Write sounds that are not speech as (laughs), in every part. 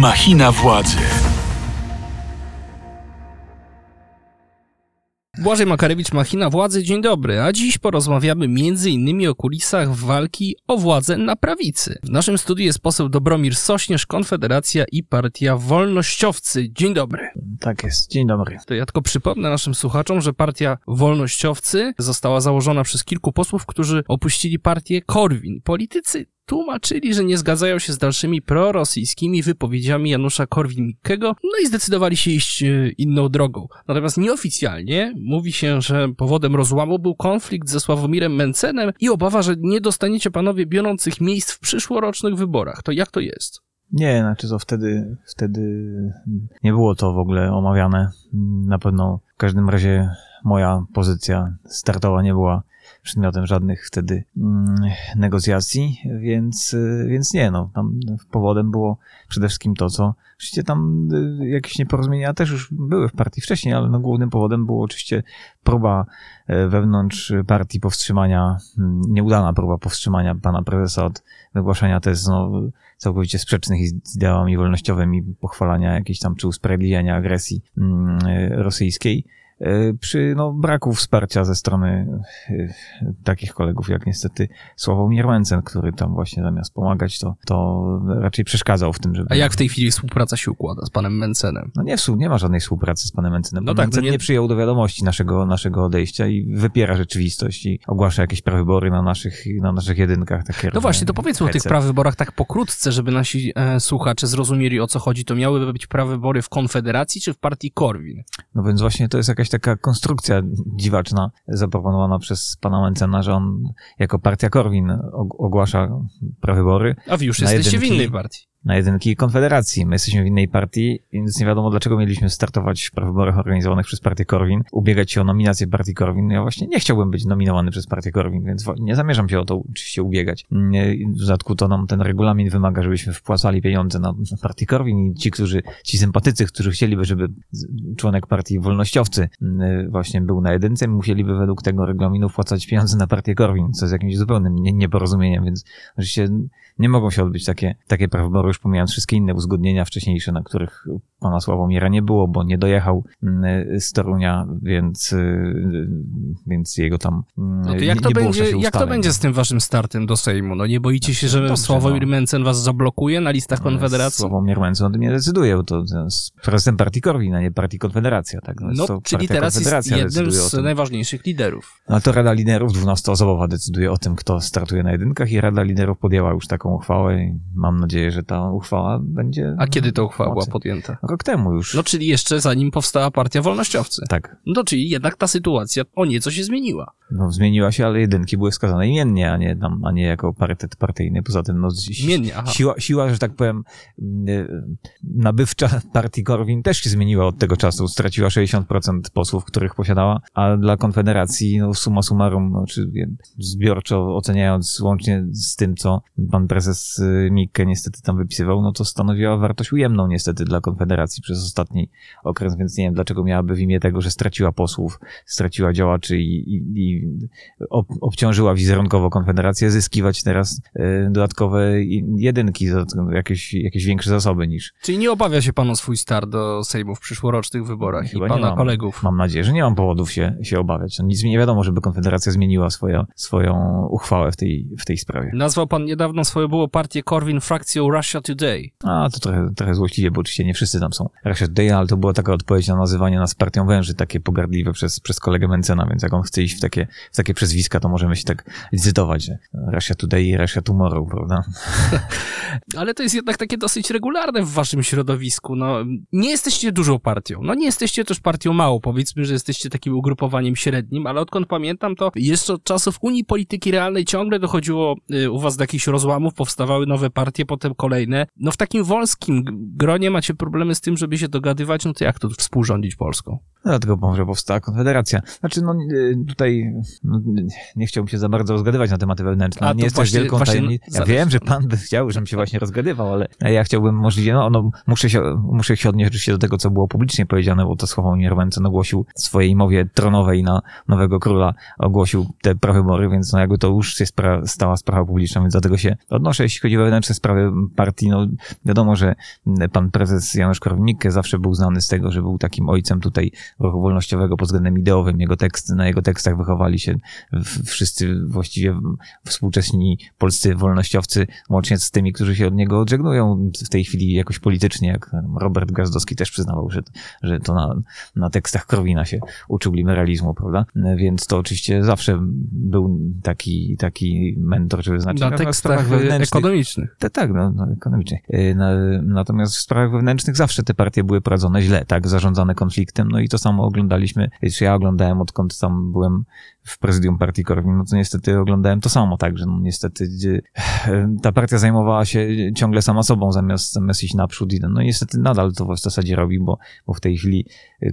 Machina władzy. Błażej Makarewicz, Machina Władzy, dzień dobry. A dziś porozmawiamy m.in. o kulisach walki o władzę na prawicy. W naszym studiu jest poseł Dobromir Sośnierz, Konfederacja i Partia Wolnościowcy. Dzień dobry. Tak jest, dzień dobry. To ja tylko przypomnę naszym słuchaczom, że Partia Wolnościowcy została założona przez kilku posłów, którzy opuścili partię Korwin. Politycy tłumaczyli, że nie zgadzają się z dalszymi prorosyjskimi wypowiedziami Janusza Korwin-Mikkego, no i zdecydowali się iść e, inną drogą. Natomiast nieoficjalnie mówi się, że powodem rozłamu był konflikt ze Sławomirem Mencenem i obawa, że nie dostaniecie panowie biorących miejsc w przyszłorocznych wyborach. To jak to jest? Nie, znaczy to wtedy, wtedy nie było to w ogóle omawiane. Na pewno w każdym razie moja pozycja startowa nie była przedmiotem żadnych wtedy mm, negocjacji, więc, y, więc nie, no, tam powodem było przede wszystkim to, co oczywiście tam y, jakieś nieporozumienia też już były w partii wcześniej, ale no, głównym powodem było oczywiście próba e, wewnątrz partii powstrzymania, mm, nieudana próba powstrzymania pana prezesa od wygłaszania tez no, całkowicie sprzecznych z ideałami wolnościowymi, pochwalania jakiejś tam czy usprawiedliwiania agresji mm, rosyjskiej. E, przy no, braku wsparcia ze strony e, takich kolegów jak niestety Sławomir Mencen, który tam właśnie zamiast pomagać, to, to raczej przeszkadzał w tym, żeby... A jak w tej chwili współpraca się układa z panem Mencenem? No nie, nie ma żadnej współpracy z panem Mencenem. No tak, Mencen nie... nie przyjął do wiadomości naszego, naszego odejścia i wypiera rzeczywistość i ogłasza jakieś prawybory na naszych, na naszych jedynkach. Takie no właśnie, to powiedzmy hece. o tych prawyborach tak pokrótce, żeby nasi e, słuchacze zrozumieli o co chodzi. To miałyby być prawybory w Konfederacji czy w partii Korwin? No więc właśnie to jest jakaś taka konstrukcja dziwaczna zaproponowana przez pana Mencena, że on jako partia Korwin ogłasza prawybory. A wy już jesteście w innej partii na jedynki Konfederacji. My jesteśmy w innej partii, więc nie wiadomo, dlaczego mieliśmy startować w prawyborach organizowanych przez partię Korwin, ubiegać się o nominację partii Korwin. Ja właśnie nie chciałbym być nominowany przez partię Korwin, więc nie zamierzam się o to oczywiście ubiegać. W dodatku to nam ten regulamin wymaga, żebyśmy wpłacali pieniądze na, partię Korwin i ci, którzy, ci sympatycy, którzy chcieliby, żeby członek partii Wolnościowcy właśnie był na jedynce, musieliby według tego regulaminu wpłacać pieniądze na partię Korwin, co jest jakimś zupełnym nieporozumieniem, więc oczywiście nie mogą się odbyć takie, takie prawybory, już pomijając wszystkie inne uzgodnienia wcześniejsze, na których pana Sławomira nie było, bo nie dojechał mm, z Torunia, więc, y, więc jego tam mm, no to jak, nie, to będzie, jak to będzie z tym waszym startem do Sejmu? No nie boicie się, że Dobrze, Sławomir no. Mencen was zablokuje na listach Konfederacji? Sławomir Mencen o tym nie decyduje, bo to jest prezydent partii Korwin, a nie partii Konfederacja. Tak? No, no czyli teraz jest jednym z najważniejszych liderów. No to Rada Liderów 12-osobowa decyduje o tym, kto startuje na jedynkach i Rada Liderów podjęła już taką uchwałę i mam nadzieję, że ta uchwała będzie... A kiedy ta uchwała była podjęta? Rok temu już. No czyli jeszcze zanim powstała partia Wolnościowcy. Tak. No czyli jednak ta sytuacja o nieco się zmieniła. No zmieniła się, ale jedynki były wskazane imiennie, a nie, tam, a nie jako parytet partyjny. Poza tym no, imiennie, aha. Siła, siła, że tak powiem, y, nabywcza partii Korwin też się zmieniła od tego czasu. Straciła 60% posłów, których posiadała, a dla Konfederacji no, summa summarum, no, czy zbiorczo oceniając łącznie z tym, co pan prezes y, Mikke niestety tam wypisywał, no to stanowiła wartość ujemną niestety dla Konfederacji przez ostatni okres, więc nie wiem, dlaczego miałaby w imię tego, że straciła posłów, straciła działaczy i, i, i ob, obciążyła wizerunkowo Konfederację, zyskiwać teraz y, dodatkowe jedynki, jakieś, jakieś większe zasoby niż. Czyli nie obawia się pan o swój start do Sejmu w przyszłorocznych wyborach Chyba i pana mam, kolegów? Mam nadzieję, że nie mam powodów się, się obawiać. No, nic mi nie wiadomo, żeby Konfederacja zmieniła swoją, swoją uchwałę w tej, w tej sprawie. Nazwał pan niedawno swoją było partię Korwin frakcją Russia Today. A, to trochę, trochę złośliwie, bo oczywiście nie wszyscy tam są Russia Today, ale to była taka odpowiedź na nazywanie nas partią węży, takie pogardliwe przez, przez kolegę Mencena, więc jak on chce iść w takie, w takie przezwiska, to możemy się tak licytować, że Russia Today i Russia Tomorrow, prawda? (laughs) ale to jest jednak takie dosyć regularne w waszym środowisku. No, nie jesteście dużą partią. No nie jesteście też partią małą. Powiedzmy, że jesteście takim ugrupowaniem średnim, ale odkąd pamiętam, to jeszcze od czasów Unii Polityki Realnej ciągle dochodziło y, u was do jakichś rozłamów, powstawały nowe partie, potem kolejne. No w takim wąskim gronie macie problemy z tym, żeby się dogadywać, no to jak to współrządzić Polską? Dlatego może powstała Konfederacja. Znaczy, no y, tutaj no, nie chciałbym się za bardzo rozgadywać na tematy wewnętrzne. A nie jest wielką tajemnicą. Ja wiem, że pan by chciał, żebym się właśnie rozgadywał, ale ja chciałbym możliwie, no, no muszę, się, muszę się odnieść oczywiście do tego, co było publicznie powiedziane, bo to Sławomir Mencen ogłosił w swojej mowie tronowej na nowego króla, ogłosił te prawybory, więc no jakby to już jest pra, stała sprawa publiczna, więc dlatego się odnoszę. Jeśli chodzi o wewnętrzne sprawy partii. No, wiadomo, że pan prezes Janusz Korwin-Mikke zawsze był znany z tego, że był takim ojcem tutaj ruchu wolnościowego pod względem ideowym. Jego teksty, na jego tekstach wychowali się wszyscy właściwie współczesni polscy wolnościowcy, łącznie z tymi, którzy się od niego odżegnują w tej chwili jakoś politycznie, jak Robert Gazdowski też przyznawał, że, że to na, na tekstach Korwina się uczył liberalizmu, prawda? Więc to oczywiście zawsze był taki, taki mentor, czy znaczy na tekstach ekonomicznych. Tak, tak, no, no, ekonomicznych. Y, natomiast w sprawach wewnętrznych zawsze te partie były prowadzone źle, tak, zarządzane konfliktem, no i to samo oglądaliśmy, czy ja oglądałem odkąd tam byłem w prezydium partii Korwin, no to niestety oglądałem to samo, tak, że no niestety ta partia zajmowała się ciągle sama sobą zamiast, zamiast iść naprzód i no niestety nadal to w zasadzie robi, bo, bo w tej chwili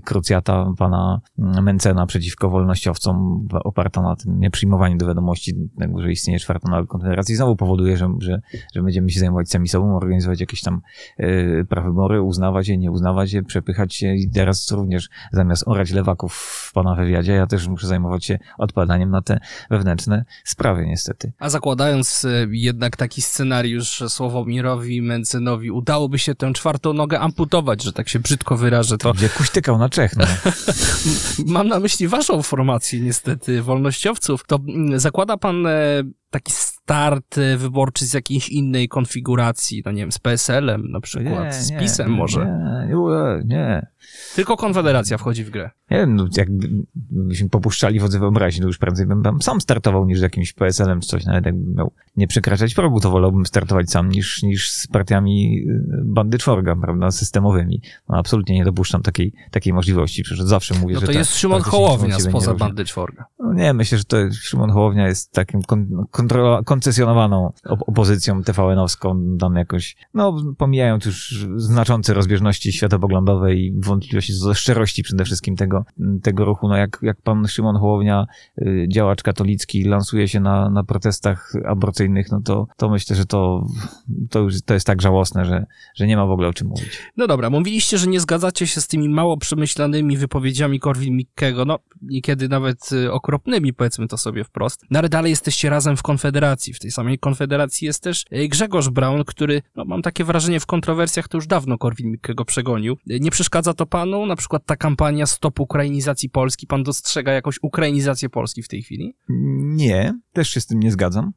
krucjata pana Mencena przeciwko wolnościowcom oparta na tym nieprzyjmowaniu do wiadomości że istnieje czwarta nowa konfederacji znowu powoduje, że, że, że będziemy się zajmować sami sobą, organizować jakieś tam yy, prawybory, uznawać je, nie uznawać je, przepychać się i teraz również zamiast orać lewaków w pana wywiadzie, ja też muszę zajmować się odpadaniem na te wewnętrzne sprawy niestety. A zakładając e, jednak taki scenariusz, że Sławomirowi Mencenowi udałoby się tę czwartą nogę amputować, że tak się brzydko wyrażę, to... Gdzie kuśtykał na Czech, no. (laughs) Mam na myśli waszą formację niestety, wolnościowców. To mm, zakłada pan e, taki start e, wyborczy z jakiejś innej konfiguracji, no nie wiem, z PSL-em na przykład, nie, z PiSem może. Nie, nie, nie. Tylko Konfederacja wchodzi w grę. Nie wiem, no, jakbyśmy popuszczali wodze wyobraźni, to już prędzej bym tam sam startował niż z jakimś PSL-em czy coś, nawet jakbym miał nie przekraczać progu, to wolałbym startować sam niż, niż z partiami y, bandy czworga, prawda, systemowymi. No, absolutnie nie dopuszczam takiej, takiej możliwości, przecież zawsze mówię, no że... to jest ta, Szymon Hołownia spoza bandy czworga. No nie, myślę, że to Szymon Hołownia jest takim kon, kontrola, koncesjonowaną opozycją TVN-owską, tam jakoś, no pomijając już znaczące rozbieżności światopoglądowe i wątpliwości do szczerości przede wszystkim tego, tego ruchu, no jak, jak pan Szymon Hołownia, y, działacz katolicki, lansuje się na, na protestach aborcyjnych, no to, to myślę, że to, to już to jest tak żałosne, że, że nie ma w ogóle o czym mówić. No dobra, mówiliście, że nie zgadzacie się z tymi mało przemyślanymi wypowiedziami Korwin-Mikkego, no niekiedy nawet y, okropnymi, powiedzmy to sobie wprost, no ale dalej jesteście razem w Konfederacji. W tej samej Konfederacji jest też y, Grzegorz Braun, który, no mam takie wrażenie, w kontrowersjach to już dawno Korwin-Mikkego przegonił. Nie przeszkadza to panu? Na przykład ta kampania Stop Ukrainizacji Polski, pan dostrzega jakąś ukrainizację Polski w tej chwili? Nie, też się z tym nie zgadzam.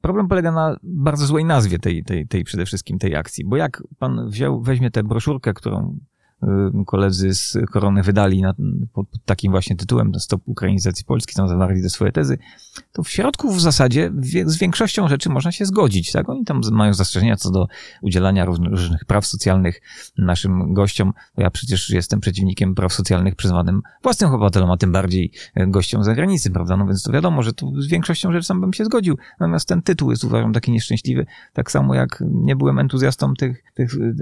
Problem polega na bardzo złej nazwie tej, tej, tej przede wszystkim tej akcji, bo jak pan wziął, weźmie tę broszurkę, którą koledzy z Korony wydali na, pod, pod, takim właśnie tytułem Stop Ukrainizacji Polski, tam zawarli te swoje tezy, to w środku w zasadzie wie, z większością rzeczy można się zgodzić, tak? Oni tam mają zastrzeżenia co do udzielania różnych praw socjalnych naszym gościom. Ja przecież jestem przeciwnikiem praw socjalnych przyznawanym własnym obywatelom, a tym bardziej e, gościom z zagranicy, prawda? No więc to wiadomo, że tu z większością rzeczy sam bym się zgodził. Natomiast ten tytuł jest uważam taki nieszczęśliwy, tak samo jak nie byłem entuzjastą tych, tych, e,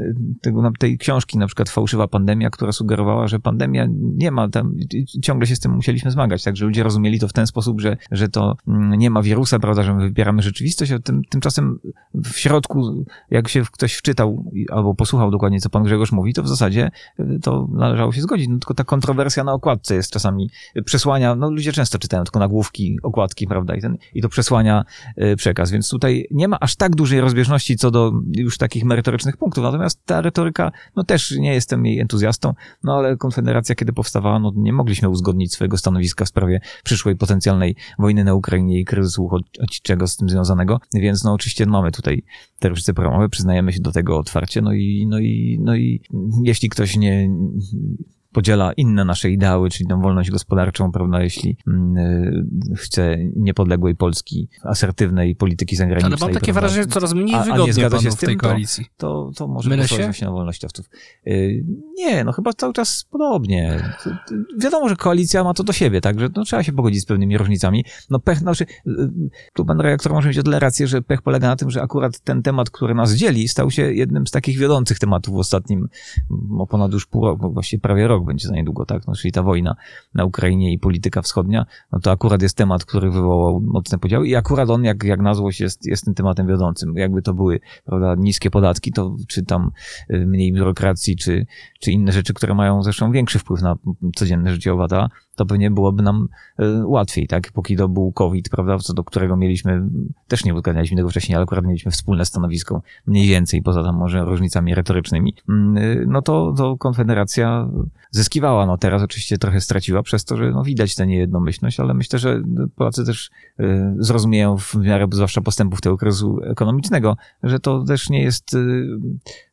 tego, tej książki, na przykład Fałszywa pandemia, która sugerowała, że pandemia nie ma tam, ciągle się z tym musieliśmy zmagać, także ludzie rozumieli to w ten sposób, że, że to mm, nie ma wirusa, prawda, że my wybieramy rzeczywistość, a tym, tymczasem w środku, jak się ktoś wczytał albo posłuchał dokładnie, co pan Grzegorz mówi, to w zasadzie y, to należało się zgodzić. No, tylko ta kontrowersja na okładce jest czasami przesłania, no ludzie często czytają tylko nagłówki, okładki, prawda, i, ten, i to przesłania y, przekaz, więc tutaj nie ma aż tak dużej rozbieżności co do już takich merytorycznych punktów, natomiast ta retoryka, no też nie jestem jej entuzjastą, no ale Konfederacja, kiedy powstawała, no nie mogliśmy uzgodnić swojego stanowiska w sprawie przyszłej potencjalnej wojny na Ukrainie i kryzysu uchodźczego z tym związanego, więc no oczywiście mamy tutaj te różnice programowe, przyznajemy się do tego otwarcie, no i, no i, no i jeśli ktoś nie, podziela inne nasze ideały, czyli tą wolność gospodarczą, prawda, jeśli yy, chce niepodległej Polski, asertywnej polityki zagranicznej. Ale mam takie prawda, wrażenie, że coraz mniej a, wygodnie a nie zgadza się z tym, tej koalicji. To, to, to może Mylę się? na wolnościowców. Yy, nie, no chyba cały czas podobnie. Wiadomo, że koalicja ma to do siebie, tak, że no, trzeba się pogodzić z pewnymi różnicami. No pech, znaczy, yy, tu pan redaktor może mieć o tyle rację, że pech polega na tym, że akurat ten temat, który nas dzieli, stał się jednym z takich wiodących tematów w ostatnim, o ponad już pół roku, właściwie prawie rok rok będzie za niedługo, tak? No, czyli ta wojna na Ukrainie i polityka wschodnia, no to akurat jest temat, który wywołał mocne podziały i akurat on, jak, jak na złość, jest, jest tym tematem wiodącym. Jakby to były, prawda, niskie podatki, to czy tam y, mniej biurokracji, czy, czy inne rzeczy, które mają zresztą większy wpływ na codzienne życie obywatela, to pewnie byłoby nam y, łatwiej, tak? Póki to był COVID, prawda, co do którego mieliśmy, też nie uzgadnialiśmy tego wcześniej, ale akurat mieliśmy wspólne stanowisko, mniej więcej, poza tam może różnicami retorycznymi, mm, y, no to, to Konfederacja zyskiwała. No teraz oczywiście trochę straciła przez to, że no, widać tę niejednomyślność, ale myślę, że Polacy też y, zrozumieją w miarę zwłaszcza postępów tego kryzysu ekonomicznego, że to też nie jest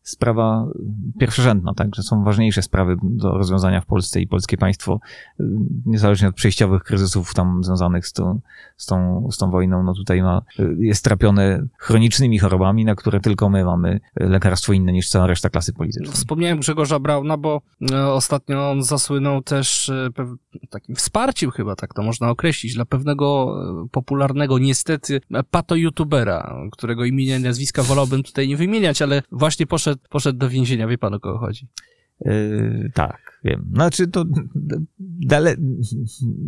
sprawa pierwszorzędna, tak, że są ważniejsze sprawy do rozwiązania w Polsce i polskie państwo, y, niezależnie od przejściowych kryzysów tam związanych z tą, z tą, z tą wojną, no tutaj ma, jest trapione chronicznymi chorobami, na które tylko my mamy lekarstwo inne niż cała reszta klasy politycznej. Wspomniałem Grzegorza Brauna, bo e, ostatnio on zasłynął też e, takim wsparciem chyba, tak to można określić, dla pewnego e, popularnego niestety pato-youtubera, którego imienia i nazwiska wolałbym tutaj nie wymieniać, ale właśnie poszedł, poszedł do więzienia. Wie pan o kogo chodzi? Yy, tak, wiem. Znaczy to dalej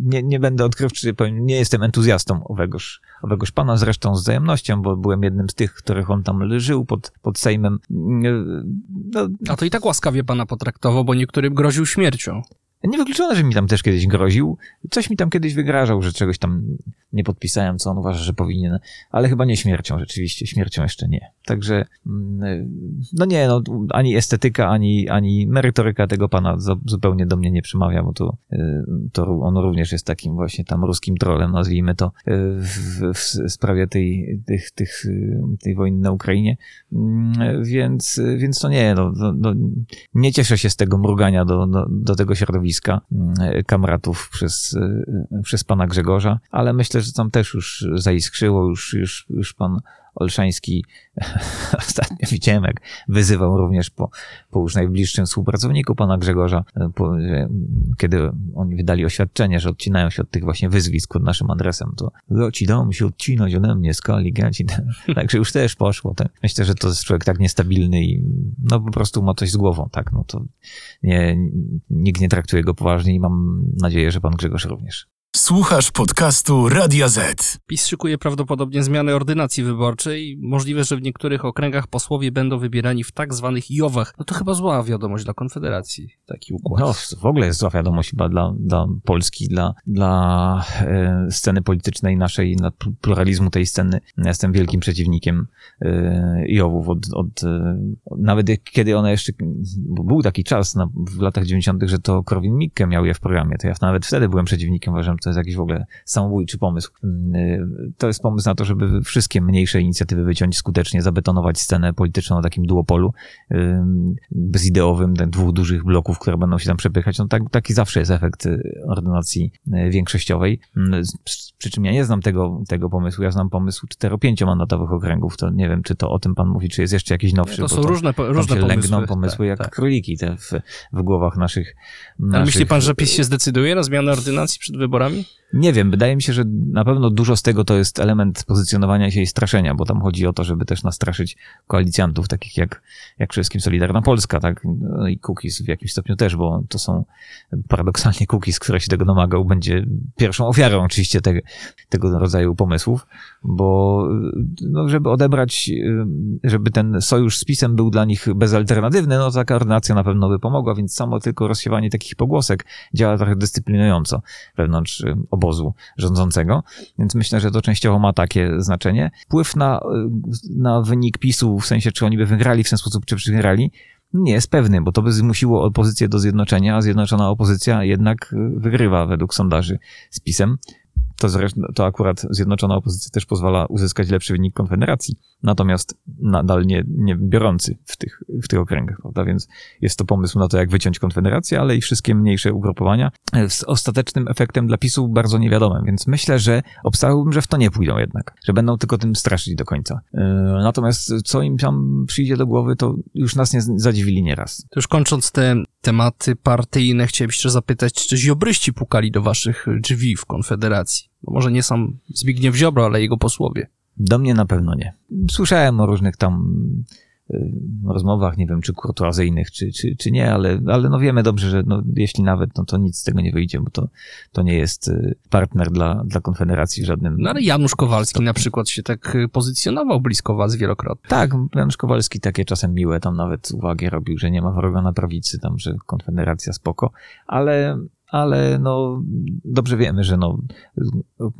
nie, nie będę odkrywczy, powiem, nie jestem entuzjastą owegoż, owegoż pana, zresztą z wzajemnością, bo byłem jednym z tych, których on tam żył pod, pod Sejmem. Yy, no, A to i tak łaskawie pana potraktował, bo niektórym groził śmiercią. Niewykluczone, że mi tam też kiedyś groził. Coś mi tam kiedyś wygrażał, że czegoś tam nie podpisałem, co on uważa, że powinien, ale chyba nie śmiercią, rzeczywiście. Śmiercią jeszcze nie. Także, mm, no nie, no, ani estetyka, ani, ani merytoryka tego pana zupełnie do mnie nie przemawia, bo to, y, to on również jest takim właśnie tam ruskim trolem, nazwijmy to, y, w, w sprawie tej, tych, tych, y, tej wojny na Ukrainie. Mm, więc, więc to nie, no, no, no nie cieszę się z tego mrugania do, do, do tego środowiska mm, kamratów przez, przez pana Grzegorza, ale myślę, że tam też już zaiskrzyło, już, już, już pan Olszański (laughs) ostatnio widziałem, jak wyzywał również po, po już najbliższym współpracowniku pana Grzegorza, po, kiedy oni wydali oświadczenie, że odcinają się od tych właśnie wyzwisk pod naszym adresem, to no, ci mi się odcinać ode mnie, skali, gaci. (laughs) Także już też poszło. Tak. Myślę, że to jest człowiek tak niestabilny i no po prostu ma coś z głową, tak, no to nie, nikt nie traktuje go poważnie i mam nadzieję, że pan Grzegorz również. Słuchasz podcastu Radia Z. PiS szykuje prawdopodobnie zmianę ordynacji wyborczej. Możliwe, że w niektórych okręgach posłowie będą wybierani w tak zwanych jowach. No to chyba zła wiadomość dla Konfederacji, taki układ. No, w ogóle jest zła wiadomość chyba dla, dla Polski, dla, dla e, sceny politycznej naszej, dla pluralizmu tej sceny. Ja jestem wielkim przeciwnikiem e, jowów od, od, e, nawet kiedy one jeszcze, bo był taki czas na, w latach 90., że to Korwin-Mikke miał je w programie, to ja nawet wtedy byłem przeciwnikiem, uważam, to jest jakiś w ogóle samobójczy pomysł. Mm, y, to jest pomysł na to, żeby wszystkie mniejsze inicjatywy wyciąć skutecznie, zabetonować scenę polityczną na takim duopolu bezideowym, dwóch dużych bloków, które będą się tam przepychać. No tak, taki zawsze jest efekt y, ordynacji y, większościowej. Mm, przy czym ja nie znam tego, tego pomysłu, ja znam pomysł 4-5-mandatowych okręgów, to nie wiem, czy to o tym pan mówi, czy jest jeszcze jakiś nowszy. Nie, to są to, różne, różne się pomysły. lęgną pomysły tak, jak tak. króliki te w, w głowach naszych, naszych... Ale myśli pan, że PiS się zdecyduje na zmianę ordynacji przed wyborami? Nie wiem, wydaje mi się, że na pewno dużo z tego to jest element pozycjonowania się i straszenia, bo tam chodzi o to, żeby też nastraszyć koalicjantów, takich jak, jak wszystkim Solidarna Polska, tak, no i Cookies w jakimś stopniu też, bo to są paradoksalnie Cookies, które się tego domagał, będzie pierwszą ofiarą oczywiście te, tego rodzaju pomysłów, bo no, żeby odebrać, żeby ten sojusz z PiSem był dla nich bezalternatywny, no taka ordynacja na pewno by pomogła, więc samo tylko rozsiewanie takich pogłosek działa trochę dyscyplinująco wewnątrz obozu rządzącego, więc myślę, że to częściowo ma takie znaczenie. Wpływ na, na wynik PiSu, w sensie czy oni by wygrali w ten sposób, czy przegrali, nie jest pewny, bo to by zmusiło opozycję do zjednoczenia, a zjednoczona opozycja jednak wygrywa według sondaży z PiSem to, zresztą, to akurat Zjednoczona Opozycja też pozwala uzyskać lepszy wynik Konfederacji, natomiast nadal nie, nie biorący w tych, w tych okręgach, prawda? Więc jest to pomysł na to, jak wyciąć Konfederację, ale i wszystkie mniejsze ugrupowania z ostatecznym efektem dla PiSu bardzo niewiadomym, więc myślę, że obstawiałbym, że w to nie pójdą jednak, że będą tylko tym straszyć do końca. Yy, natomiast co im tam przyjdzie do głowy, to już nas nie zadziwili nieraz. To już kończąc te tematy partyjne, chciałem jeszcze zapytać, czy ziobryści pukali do waszych drzwi w Konfederacji? No może nie sam Zbigniew Ziobro, ale jego posłowie. Do mnie na pewno nie. Słyszałem o różnych tam rozmowach, nie wiem, czy kurtuazyjnych, czy, czy, czy nie, ale, ale no wiemy dobrze, że no, jeśli nawet, no to nic z tego nie wyjdzie, bo to, to nie jest y, partner dla, dla Konfederacji w żadnym... No ale Janusz Kowalski stopniu. na przykład się tak y, pozycjonował blisko was wielokrotnie. Tak, Janusz Kowalski takie czasem miłe tam nawet uwagi robił, że nie ma wroga na prawicy, tam, że Konfederacja spoko, ale ale no, dobrze wiemy, że no,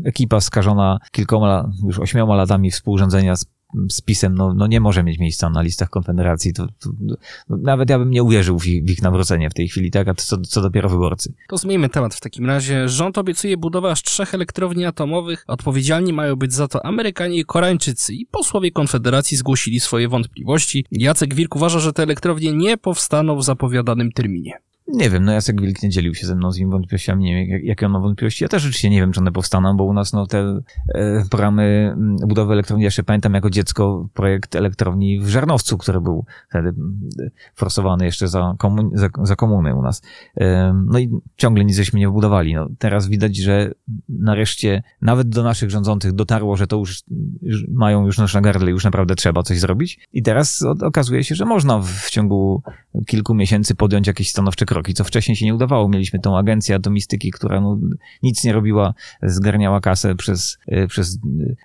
ekipa skażona kilkoma, już ośmioma latami współrządzenia z z PiSem no, no nie może mieć miejsca na listach Konfederacji. To, to, no, nawet ja bym nie uwierzył w ich, w ich nawrócenie w tej chwili, tak? A co, co dopiero wyborcy. To zmieńmy temat w takim razie. Rząd obiecuje budowę aż trzech elektrowni atomowych. Odpowiedzialni mają być za to Amerykanie i Koreańczycy. I posłowie Konfederacji zgłosili swoje wątpliwości. Jacek Wilk uważa, że te elektrownie nie powstaną w zapowiadanym terminie. Nie wiem, no Jacek Wilk nie dzielił się ze mną z nim wątpliwościami, nie wiem, jak, jakie on ma wątpliwości. Ja też rzeczywiście nie wiem, czy one powstaną, bo u nas no, te e, programy mm, budowy elektrowni, jeszcze pamiętam jako dziecko projekt elektrowni w Żarnowcu, który był wtedy mm, forsowany jeszcze za, komun za, za komuny u nas. E, no i ciągle nic żeśmy nie budowali. No, teraz widać, że nareszcie nawet do naszych rządzących dotarło, że to już, już mają już nóż na gardle, już naprawdę trzeba coś zrobić. I teraz okazuje się, że można w, w ciągu kilku miesięcy podjąć jakieś stanowcze kroki kroki, co wcześniej się nie udawało. Mieliśmy tą agencję atomistyki, która no, nic nie robiła, zgarniała kasę przez, e, przez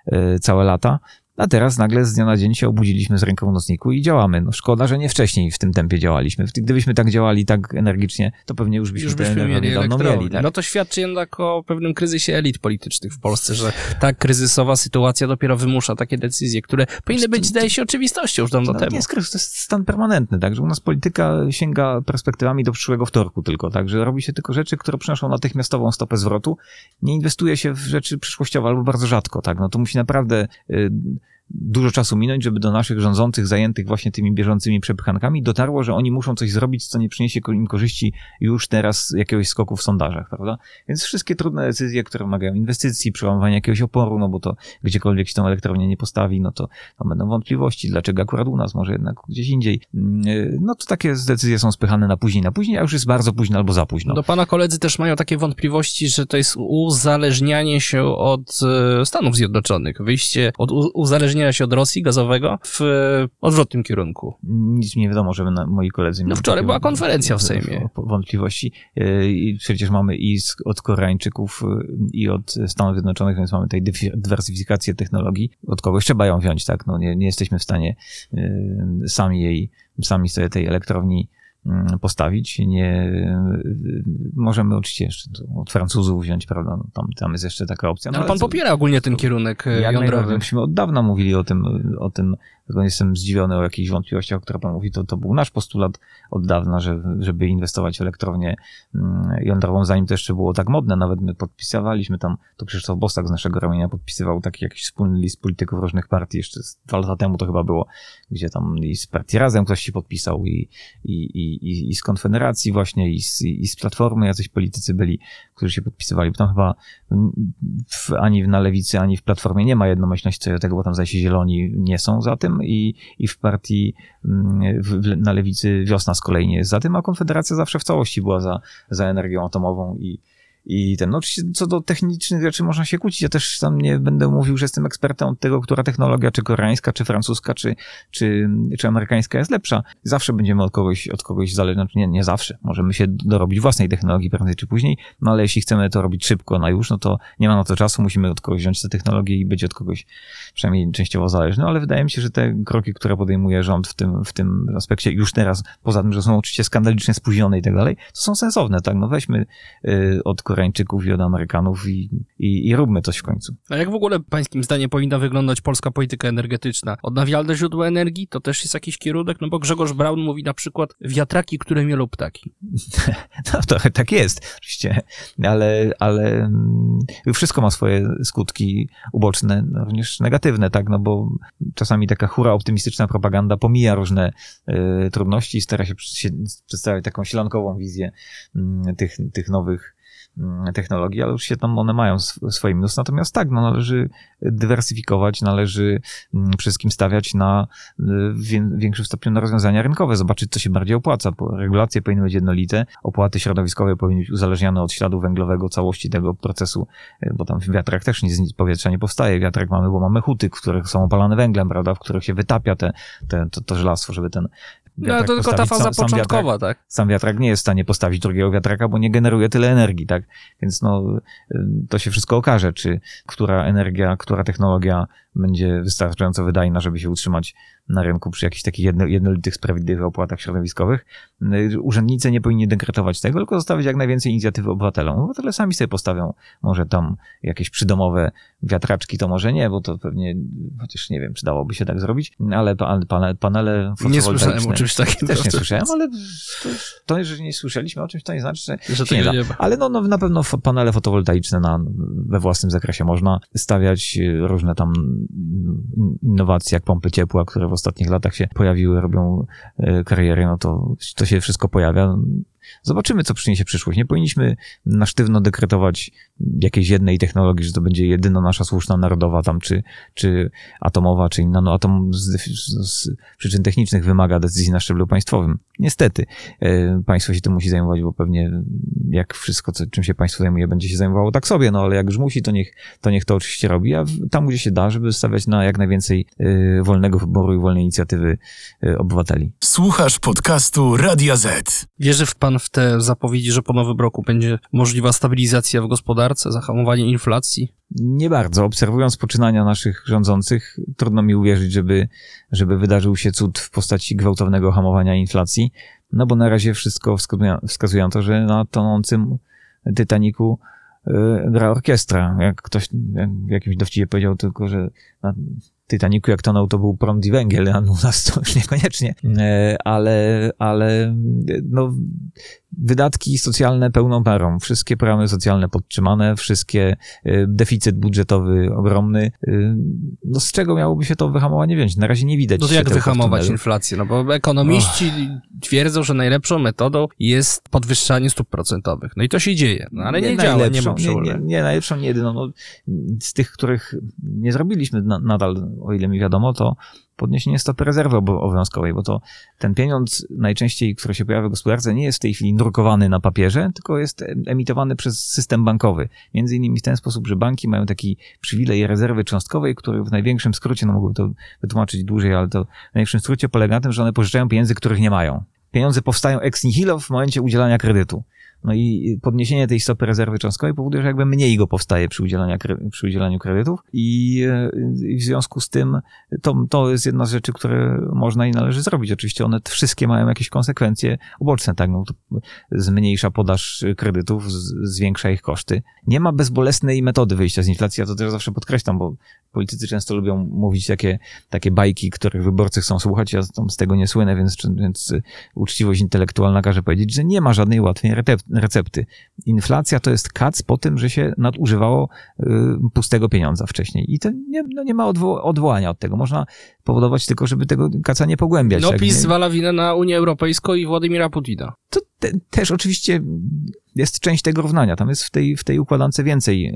e, całe lata. A teraz nagle z dnia na dzień się obudziliśmy z ręką w nocniku i działamy. No szkoda, że nie wcześniej w tym tempie działaliśmy. Gdybyśmy tak działali tak energicznie, to pewnie już byśmy, już byśmy mieli dawno mieli. Tak? No to świadczy jednak o pewnym kryzysie elit politycznych w Polsce, że tak kryzysowa sytuacja dopiero wymusza takie decyzje, które powinny być, zdaje się, oczywistością już dawno no, temu. Nie jest kryzys, to jest stan permanentny, tak? Że u nas polityka sięga perspektywami do przyszłego wtorku tylko, tak? Że robi się tylko rzeczy, które przynoszą natychmiastową stopę zwrotu. Nie inwestuje się w rzeczy przyszłościowe albo bardzo rzadko, tak? No to musi naprawdę... Yy, dużo czasu minąć, żeby do naszych rządzących zajętych właśnie tymi bieżącymi przepychankami dotarło, że oni muszą coś zrobić, co nie przyniesie im korzyści już teraz jakiegoś skoku w sondażach, prawda? Więc wszystkie trudne decyzje, które wymagają inwestycji, przełamywania jakiegoś oporu, no bo to gdziekolwiek się tą elektrownię nie postawi, no to, to będą wątpliwości, dlaczego akurat u nas, może jednak gdzieś indziej. Mm, no to takie decyzje są spychane na później, na później, a już jest bardzo późno albo za późno. Do pana koledzy też mają takie wątpliwości, że to jest uzależnianie się od e, Stanów Zjednoczonych, wyjście od uzależnienia uzależnienia się od Rosji gazowego w odwrotnym kierunku. Nic mi nie wiadomo, żeby na, moi koledzy No wczoraj była konferencja w Sejmie. Wątpliwości. E, I przecież mamy i od Koreańczyków, e, i od Stanów Zjednoczonych, więc mamy tutaj dywersyfikację technologii. Od kogoś trzeba ją wziąć, tak? No nie, nie jesteśmy w stanie e, sami jej, sami sobie tej elektrowni postawić. Nie, możemy oczywiście jeszcze od Francuzów wziąć, prawda? No, tam, tam jest jeszcze taka opcja. No, ale pan popiera ogólnie ten kierunek jak jądrowy. Myśmy od dawna mówili o tym, o tym, tylko jestem zdziwiony o jakichś wątpliwościach, o których pan mówi. To, to był nasz postulat od dawna, że, żeby inwestować w elektrownię mm, jądrową, zanim to jeszcze było tak modne. Nawet my podpisywaliśmy tam, to Krzysztof Bosak z naszego ramienia podpisywał taki jakiś wspólny list polityków różnych partii, jeszcze dwa lata temu to chyba było, gdzie tam i z partii Razem ktoś się podpisał i, i, i i, i z Konfederacji właśnie, i z, i z Platformy jacyś politycy byli, którzy się podpisywali, bo tam chyba w, ani na Lewicy, ani w Platformie nie ma jednomyślności co do tego, bo tam zaś Zieloni nie są za tym i, i w partii mm, w, na Lewicy Wiosna z kolei nie jest za tym, a Konfederacja zawsze w całości była za, za energią atomową i, i ten, no oczywiście co do technicznych rzeczy można się kłócić. Ja też tam nie będę mówił, że jestem ekspertem od tego, która technologia, czy koreańska, czy francuska, czy, czy, czy amerykańska jest lepsza. Zawsze będziemy od kogoś, od kogoś zależni. Znaczy nie, nie zawsze. Możemy się dorobić własnej technologii prędzej czy później, no ale jeśli chcemy to robić szybko na już, no to nie ma na to czasu, musimy od kogoś wziąć tę technologię i być od kogoś przynajmniej częściowo zależny, ale wydaje mi się, że te kroki, które podejmuje rząd w tym, w tym aspekcie już teraz, poza tym, że są oczywiście skandalicznie spóźnione i tak dalej, to są sensowne, tak? No weźmy y, od Koreańczyków i od Amerykanów i, i, i róbmy coś w końcu. A jak w ogóle pańskim zdaniem powinna wyglądać polska polityka energetyczna? Odnawialne źródła energii to też jest jakiś kierunek? No bo Grzegorz Braun mówi na przykład wiatraki, które mielą ptaki. (laughs) no to tak jest, oczywiście, ale, ale mm, wszystko ma swoje skutki uboczne, no, również negatywne, tak, no bo czasami taka hura optymistyczna propaganda pomija różne y, trudności i stara się, się przedstawiać taką silankową wizję y, tych, tych nowych technologii, ale już się tam one mają swoje minusy. Natomiast tak, no, należy dywersyfikować, należy mm, przede wszystkim stawiać na y, większym stopniu na rozwiązania rynkowe, zobaczyć, co się bardziej opłaca. Regulacje powinny być jednolite, opłaty środowiskowe powinny być uzależnione od śladu węglowego całości tego procesu, y, bo tam w wiatrach też nic z powietrza nie powstaje. Wiatrak mamy, bo mamy huty, w których są opalane węglem, prawda, w których się wytapia te, te, to, to żeby ten no to tylko ta faza sam, początkowa, sam wiatrak, tak? Sam wiatrak nie jest w stanie postawić drugiego wiatraka, bo nie generuje tyle energii, tak? Więc no, to się wszystko okaże, czy która energia, która technologia będzie wystarczająco wydajna, żeby się utrzymać na rynku przy jakichś takich jedno, jednolitych, sprawiedliwych opłatach środowiskowych. Y, Urzędnicy nie powinni dekretować tego, tylko zostawić jak najwięcej inicjatywy obywatelom. Obywatele sami sobie postawią może tam jakieś przydomowe wiatraczki, to może nie, bo to pewnie, chociaż nie wiem, czy dałoby się tak zrobić, ale pa- panele, panele Nie słyszałem o czymś takim. Też nie słyszałem, ale to, to, że nie słyszeliśmy o czymś, to nie znaczy, że Że się nie da. nie ma. Ale no, no na pewno panele fotowoltaiczne na, we własnym zakresie można stawiać y, różne tam innowacje, jak pompy ciepła, które w ostatnich latach się pojawiły, robią y, kariery, no to, to się wszystko pojawia. Zobaczymy, co przyniesie przyszłość. Nie powinniśmy na sztywno dekretować jakiejś jednej technologii, że to będzie jedyna nasza słuszna narodowa tam, czy, czy atomowa, czy inna. No atom z, z, przyczyn technicznych wymaga decyzji na szczeblu państwowym. Niestety, e, państwo się tym musi zajmować, bo pewnie jak wszystko, co, czym się państwo zajmuje, będzie się zajmowało tak sobie, no ale jak już musi, to niech to, niech to oczywiście robi, a tam, gdzie się da, żeby stawiać na jak najwięcej e, wolnego wyboru i wolnej inicjatywy e, obywateli. Słuchasz podcastu Radia Z. Wierzy w pan w te zapowiedzi, że po nowym roku będzie możliwa stabilizacja w gospodarce, zahamowanie inflacji? Nie bardzo. Obserwując poczynania naszych rządzących, trudno mi uwierzyć, żeby, żeby wydarzył się cud w postaci gwałtownego hamowania inflacji, no bo na razie wszystko wskazuje, wskazuje na to, że na tonącym Titaniku y, gra orkiestra. Jak ktoś w jakimś dowcicie powiedział tylko, że na Titaniku jak tonął to był prąd i węgiel, a (laughs) u nas to już niekoniecznie. E, Ale, ale no, wydatki socjalne pełną parą. Wszystkie programy socjalne podtrzymane, wszystkie y, deficyt budżetowy ogromny. Y, No z czego miałoby się to wyhamowanie wziąć? Na razie nie widać. No to jak wyhamować inflację? No bo ekonomiści twierdzą, że najlepszą metodą jest podwyższanie stóp procentowych. No i to się dzieje, no, ale nie, działa, nie ma nie, nie, przełożenia. nie najlepszą, nie jedyną. No, z tych, których nie zrobiliśmy na, nadal, o ile mi wiadomo, to podniesienie stopy rezerwy obo- obowiązkowej, bo to ten pieniądz najczęściej, który się pojawia w gospodarce, nie jest w tej chwili drukowany na papierze, tylko jest em- emitowany przez system bankowy. Między innymi w ten sposób, że banki mają taki przywilej rezerwy cząstkowej, który w największym skrócie, no mogłem to wytłumaczyć dłużej, ale to w największym skrócie polega na tym, że one pożyczają pieniędzy, których nie mają. Pieniądze powstają ex nihilo w momencie udzielania kredytu. No i podniesienie tej stopy rezerwy cząstkowej powoduje, że jakby mniej go powstaje przy, przy udzielaniu kredytów i, e, i w związku z tym to, to jest jedna z rzeczy, które można i należy zrobić. Oczywiście one wszystkie mają jakieś konsekwencje uboczne, tak? No, zmniejsza podaż kredytów, zwiększa ich koszty. Nie ma bezbolesnej metody wyjścia z inflacji, ja to też zawsze podkreślam, bo politycy często lubią mówić takie, takie bajki, których wyborcy chcą słuchać, ja z tego nie słynę, więc, więc uczciwość intelektualna każe powiedzieć, że nie ma żadnej łatwej retep- recepty. Inflacja to jest kac po tym, że się nadużywało y, pustego pieniądza wcześniej. I to nie, no nie ma odwo- odwołania od tego. Można powodować tylko, żeby tego kaca nie pogłębiać. No tak? PiS Nie- zwala winę na Unię Europejską i Władimira Putina. to te, też oczywiście jest część tego równania. Tam jest w tej, w tej układance więcej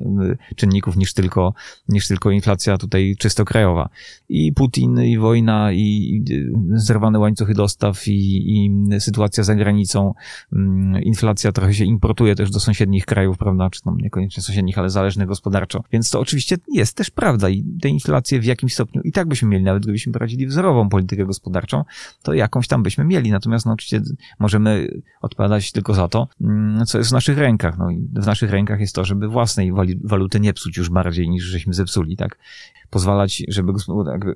y, czynników niż tylko, niż tylko inflacja tutaj czysto krajowa. I Putin, i wojna, i, y, zerwane łańcuchy dostaw, i, i sytuacja za granicą. Mm, Inflacja trochę się importuje też do sąsiednich krajów, prawda? Czy tam niekoniecznie sąsiednich, ale zależnych gospodarczo. Więc to oczywiście jest też prawda i te inflacje w jakimś stopniu i tak byśmy mieli, nawet gdybyśmy prowadzili wzorową politykę gospodarczą, to jakąś tam byśmy mieli. Natomiast no oczywiście możemy odpowiadać tylko za to, mm, co jest w naszych rękach. No i w naszych rękach jest to, żeby własnej waluty nie psuć już bardziej niż żeśmy zepsuli, tak? Pozwalać, żeby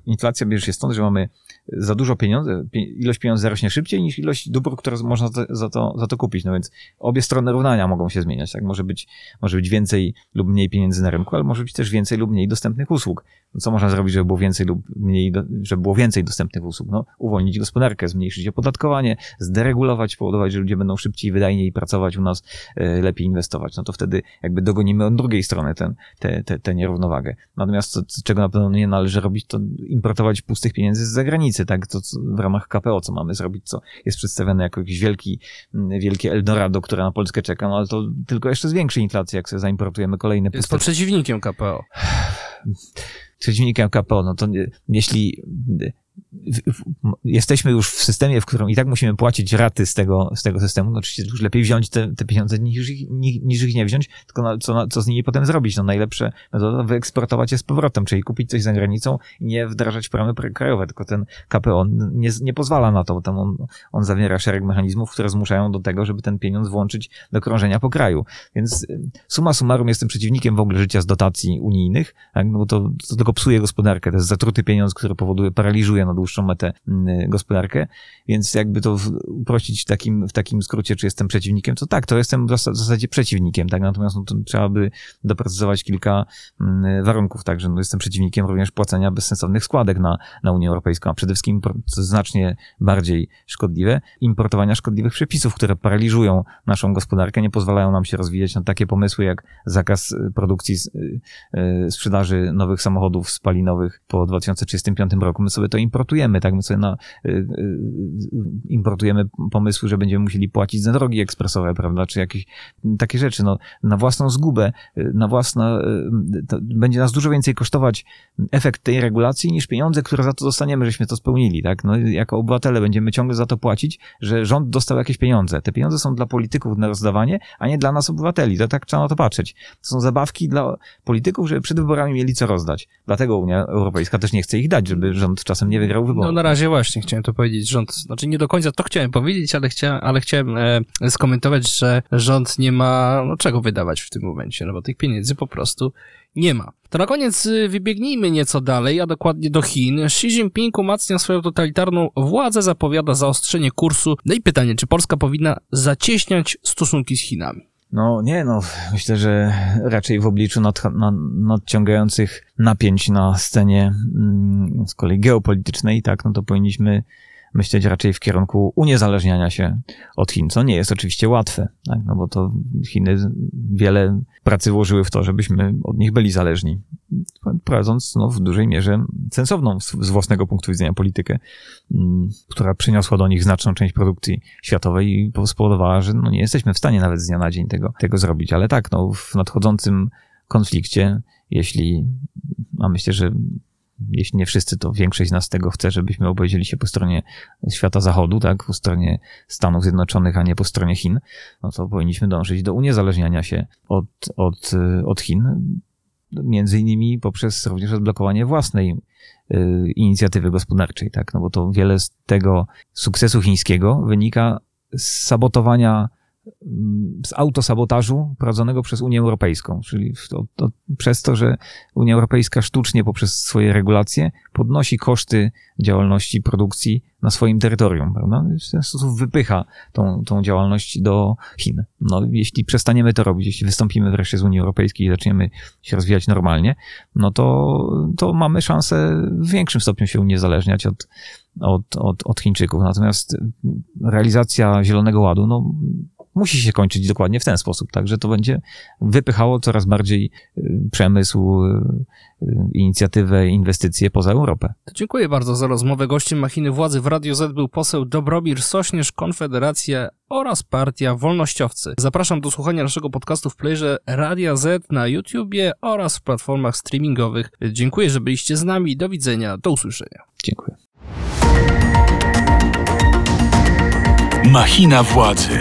inflacja bierze się stąd, że mamy za dużo pieniędzy, pie- ilość pieniędzy rośnie szybciej niż ilość dóbr, które można za, to, za to kupić. No więc obie strony równania mogą się zmieniać, tak? Może być, może być więcej lub mniej pieniędzy na rynku, ale może być też więcej lub mniej dostępnych usług. No co można zrobić, żeby było więcej lub mniej, żeby było więcej dostępnych usług? No, uwolnić gospodarkę, zmniejszyć opodatkowanie, zderegulować, powodować, że ludzie będą szybciej, wydajniej pracować u nas, e, lepiej inwestować. No to wtedy jakby dogonimy od drugiej strony tę te, te, nierównowagę. Natomiast czego na pewno nie należy robić, to importować pustych pieniędzy z zagranicy, tak? To w ramach KPO, co mamy zrobić, co jest przedstawiane jako jakiś wielki, mm, wielkie Eldorado, które na Polskę czeka, no ale to tylko jeszcze zwiększy inflację, jak sobie zaimportujemy kolejne Jest puste pan przeciwnikiem KPO. przeciwnikiem KPO, no to jeśli jesteśmy już w systemie, w którym i tak musimy płacić raty z tego, z tego systemu, no oczywiście już lepiej wziąć te, te pieniądze niż ich, ni- niż ich nie wziąć, tylko co, co z nimi potem zrobić. No najlepsze metoda wyeksportować je z powrotem, czyli kupić coś za granicą i nie wdrażać programy pr- krajowe, tylko ten KPO nie, nie pozwala na to, bo tam on, on zawiera szereg mechanizmów, które zmuszają do tego, żeby ten pieniądz włączyć do krążenia po kraju. Więc y, summa summarum jestem przeciwnikiem w ogóle życia z dotacji unijnych, tak? no bo to, to tylko psuje gospodarkę. To jest zatruty pieniądz, który powoduje, paraliżuje na dłuższą metę y, gospodarkę. Więc jakby to uprościć w takim, w takim skrócie, czy jestem przeciwnikiem, to tak, to jestem w zas- w zasadzie przeciwnikiem, tak? Natomiast no, trzeba by doprecyzować kilka mm, warunków, także no, jestem przeciwnikiem również płacenia bezsensownych składek na, na Unię Europejską, a przede wszystkim, co znacznie bardziej szkodliwe, importowania szkodliwych przepisów, które paraliżują naszą gospodarkę, nie pozwalają nam się rozwijać na takie pomysły jak zakaz y, produkcji, y, sprzedaży nowych samochodów spalinowych po 2035 roku. My sobie to importujemy, tak? My sobie na, y, y, importujemy pomysły, że będziemy musieli płacić za drogi ekspresowe, prawda? Czy jakieś takie rzeczy, no, na własną zgubę, y, na własne, y, będzie nas dużo więcej kosztować efekt tej regulacji niż pieniądze, które za to dostaniemy, żeśmy to spełnili, tak? No, jako obywatele będziemy ciągle za to płacić, że rząd dostał jakieś pieniądze. Te pieniądze są dla polityków na rozdawanie, a nie dla nas obywateli. To tak trzeba na to patrzeć. To są zabawki dla polityków, żeby przed wyborami mieli co rozdać. Dlatego Unia Europejska też nie chce ich dać, żeby rząd czasem nie wygrał wyborów. No na razie właśnie chciałem to powiedzieć. Rząd, znaczy nie do końca to chciałem powiedzieć, ale chciałem, ale chciałem e, skomentować, że rząd nie ma no, czego wydawać w tym momencie, no bo tych pieniędzy po prostu nie ma. To na koniec y, wybiegnijmy nieco dalej, a dokładnie do Chin. Xi Jinping umacnia swoją totalitarną władzę, zapowiada zaostrzenie kursu. No i pytanie, czy Polska powinna zacieśniać stosunki z Chinami? No nie, no myślę, że raczej w obliczu nadcha- na- nadciągających napięć na scenie mm, z kolei geopolitycznej, tak, no to powinniśmy myśleć raczej w kierunku uniezależniania się od Chin, co nie jest oczywiście łatwe, tak, no bo to Chiny wiele pracy włożyły w to, żebyśmy od nich byli zależni, prowadząc no, w dużej mierze sensowną z, własnego punktu widzenia politykę, mm, która przyniosła do nich znaczną część produkcji światowej i spowodowała, że no, nie jesteśmy w stanie nawet z dnia na dzień tego, tego zrobić. Ale tak, no, w nadchodzącym konflikcie, jeśli, a myślę, że jeśli nie wszyscy, to większość z nas tego chce, żebyśmy opowiedzieli się po stronie świata zachodu, tak, po stronie Stanów Zjednoczonych, a nie po stronie Chin, no to powinniśmy dążyć do uniezależniania się od, od, od Chin, między innymi poprzez również odblokowanie własnej y, inicjatywy gospodarczej, tak, no bo to wiele z tego sukcesu chińskiego wynika z sabotowania z autosabotażu prowadzonego przez Unię Europejską, czyli to, to, przez to, że Unia Europejska sztucznie poprzez swoje regulacje podnosi koszty działalności produkcji na swoim terytorium, prawda? W ten sposób wypycha tą, tą działalność do Chin. No, jeśli przestaniemy to robić, jeśli wystąpimy wreszcie z Unii Europejskiej i zaczniemy się rozwijać normalnie, no to, to mamy szansę w większym stopniu się uniezależniać od, od, od, od Chińczyków. Natomiast realizacja Zielonego Ładu, no, musi się kończyć dokładnie w ten sposób, także to będzie wypychało coraz bardziej y, przemysł, y, y, inicjatywę, inwestycje poza Europę. Dziękuję bardzo za rozmowę. Gościem machiny władzy w Radio Z był poseł Dobromir Sośnierz, Konfederacja oraz Partia Wolnościowcy. Zapraszam do słuchania naszego podcastu w playerze Radia Z na YouTubie oraz w platformach streamingowych. Dziękuję, że byliście z nami. Do widzenia, do usłyszenia. Dziękuję. Machina władzy.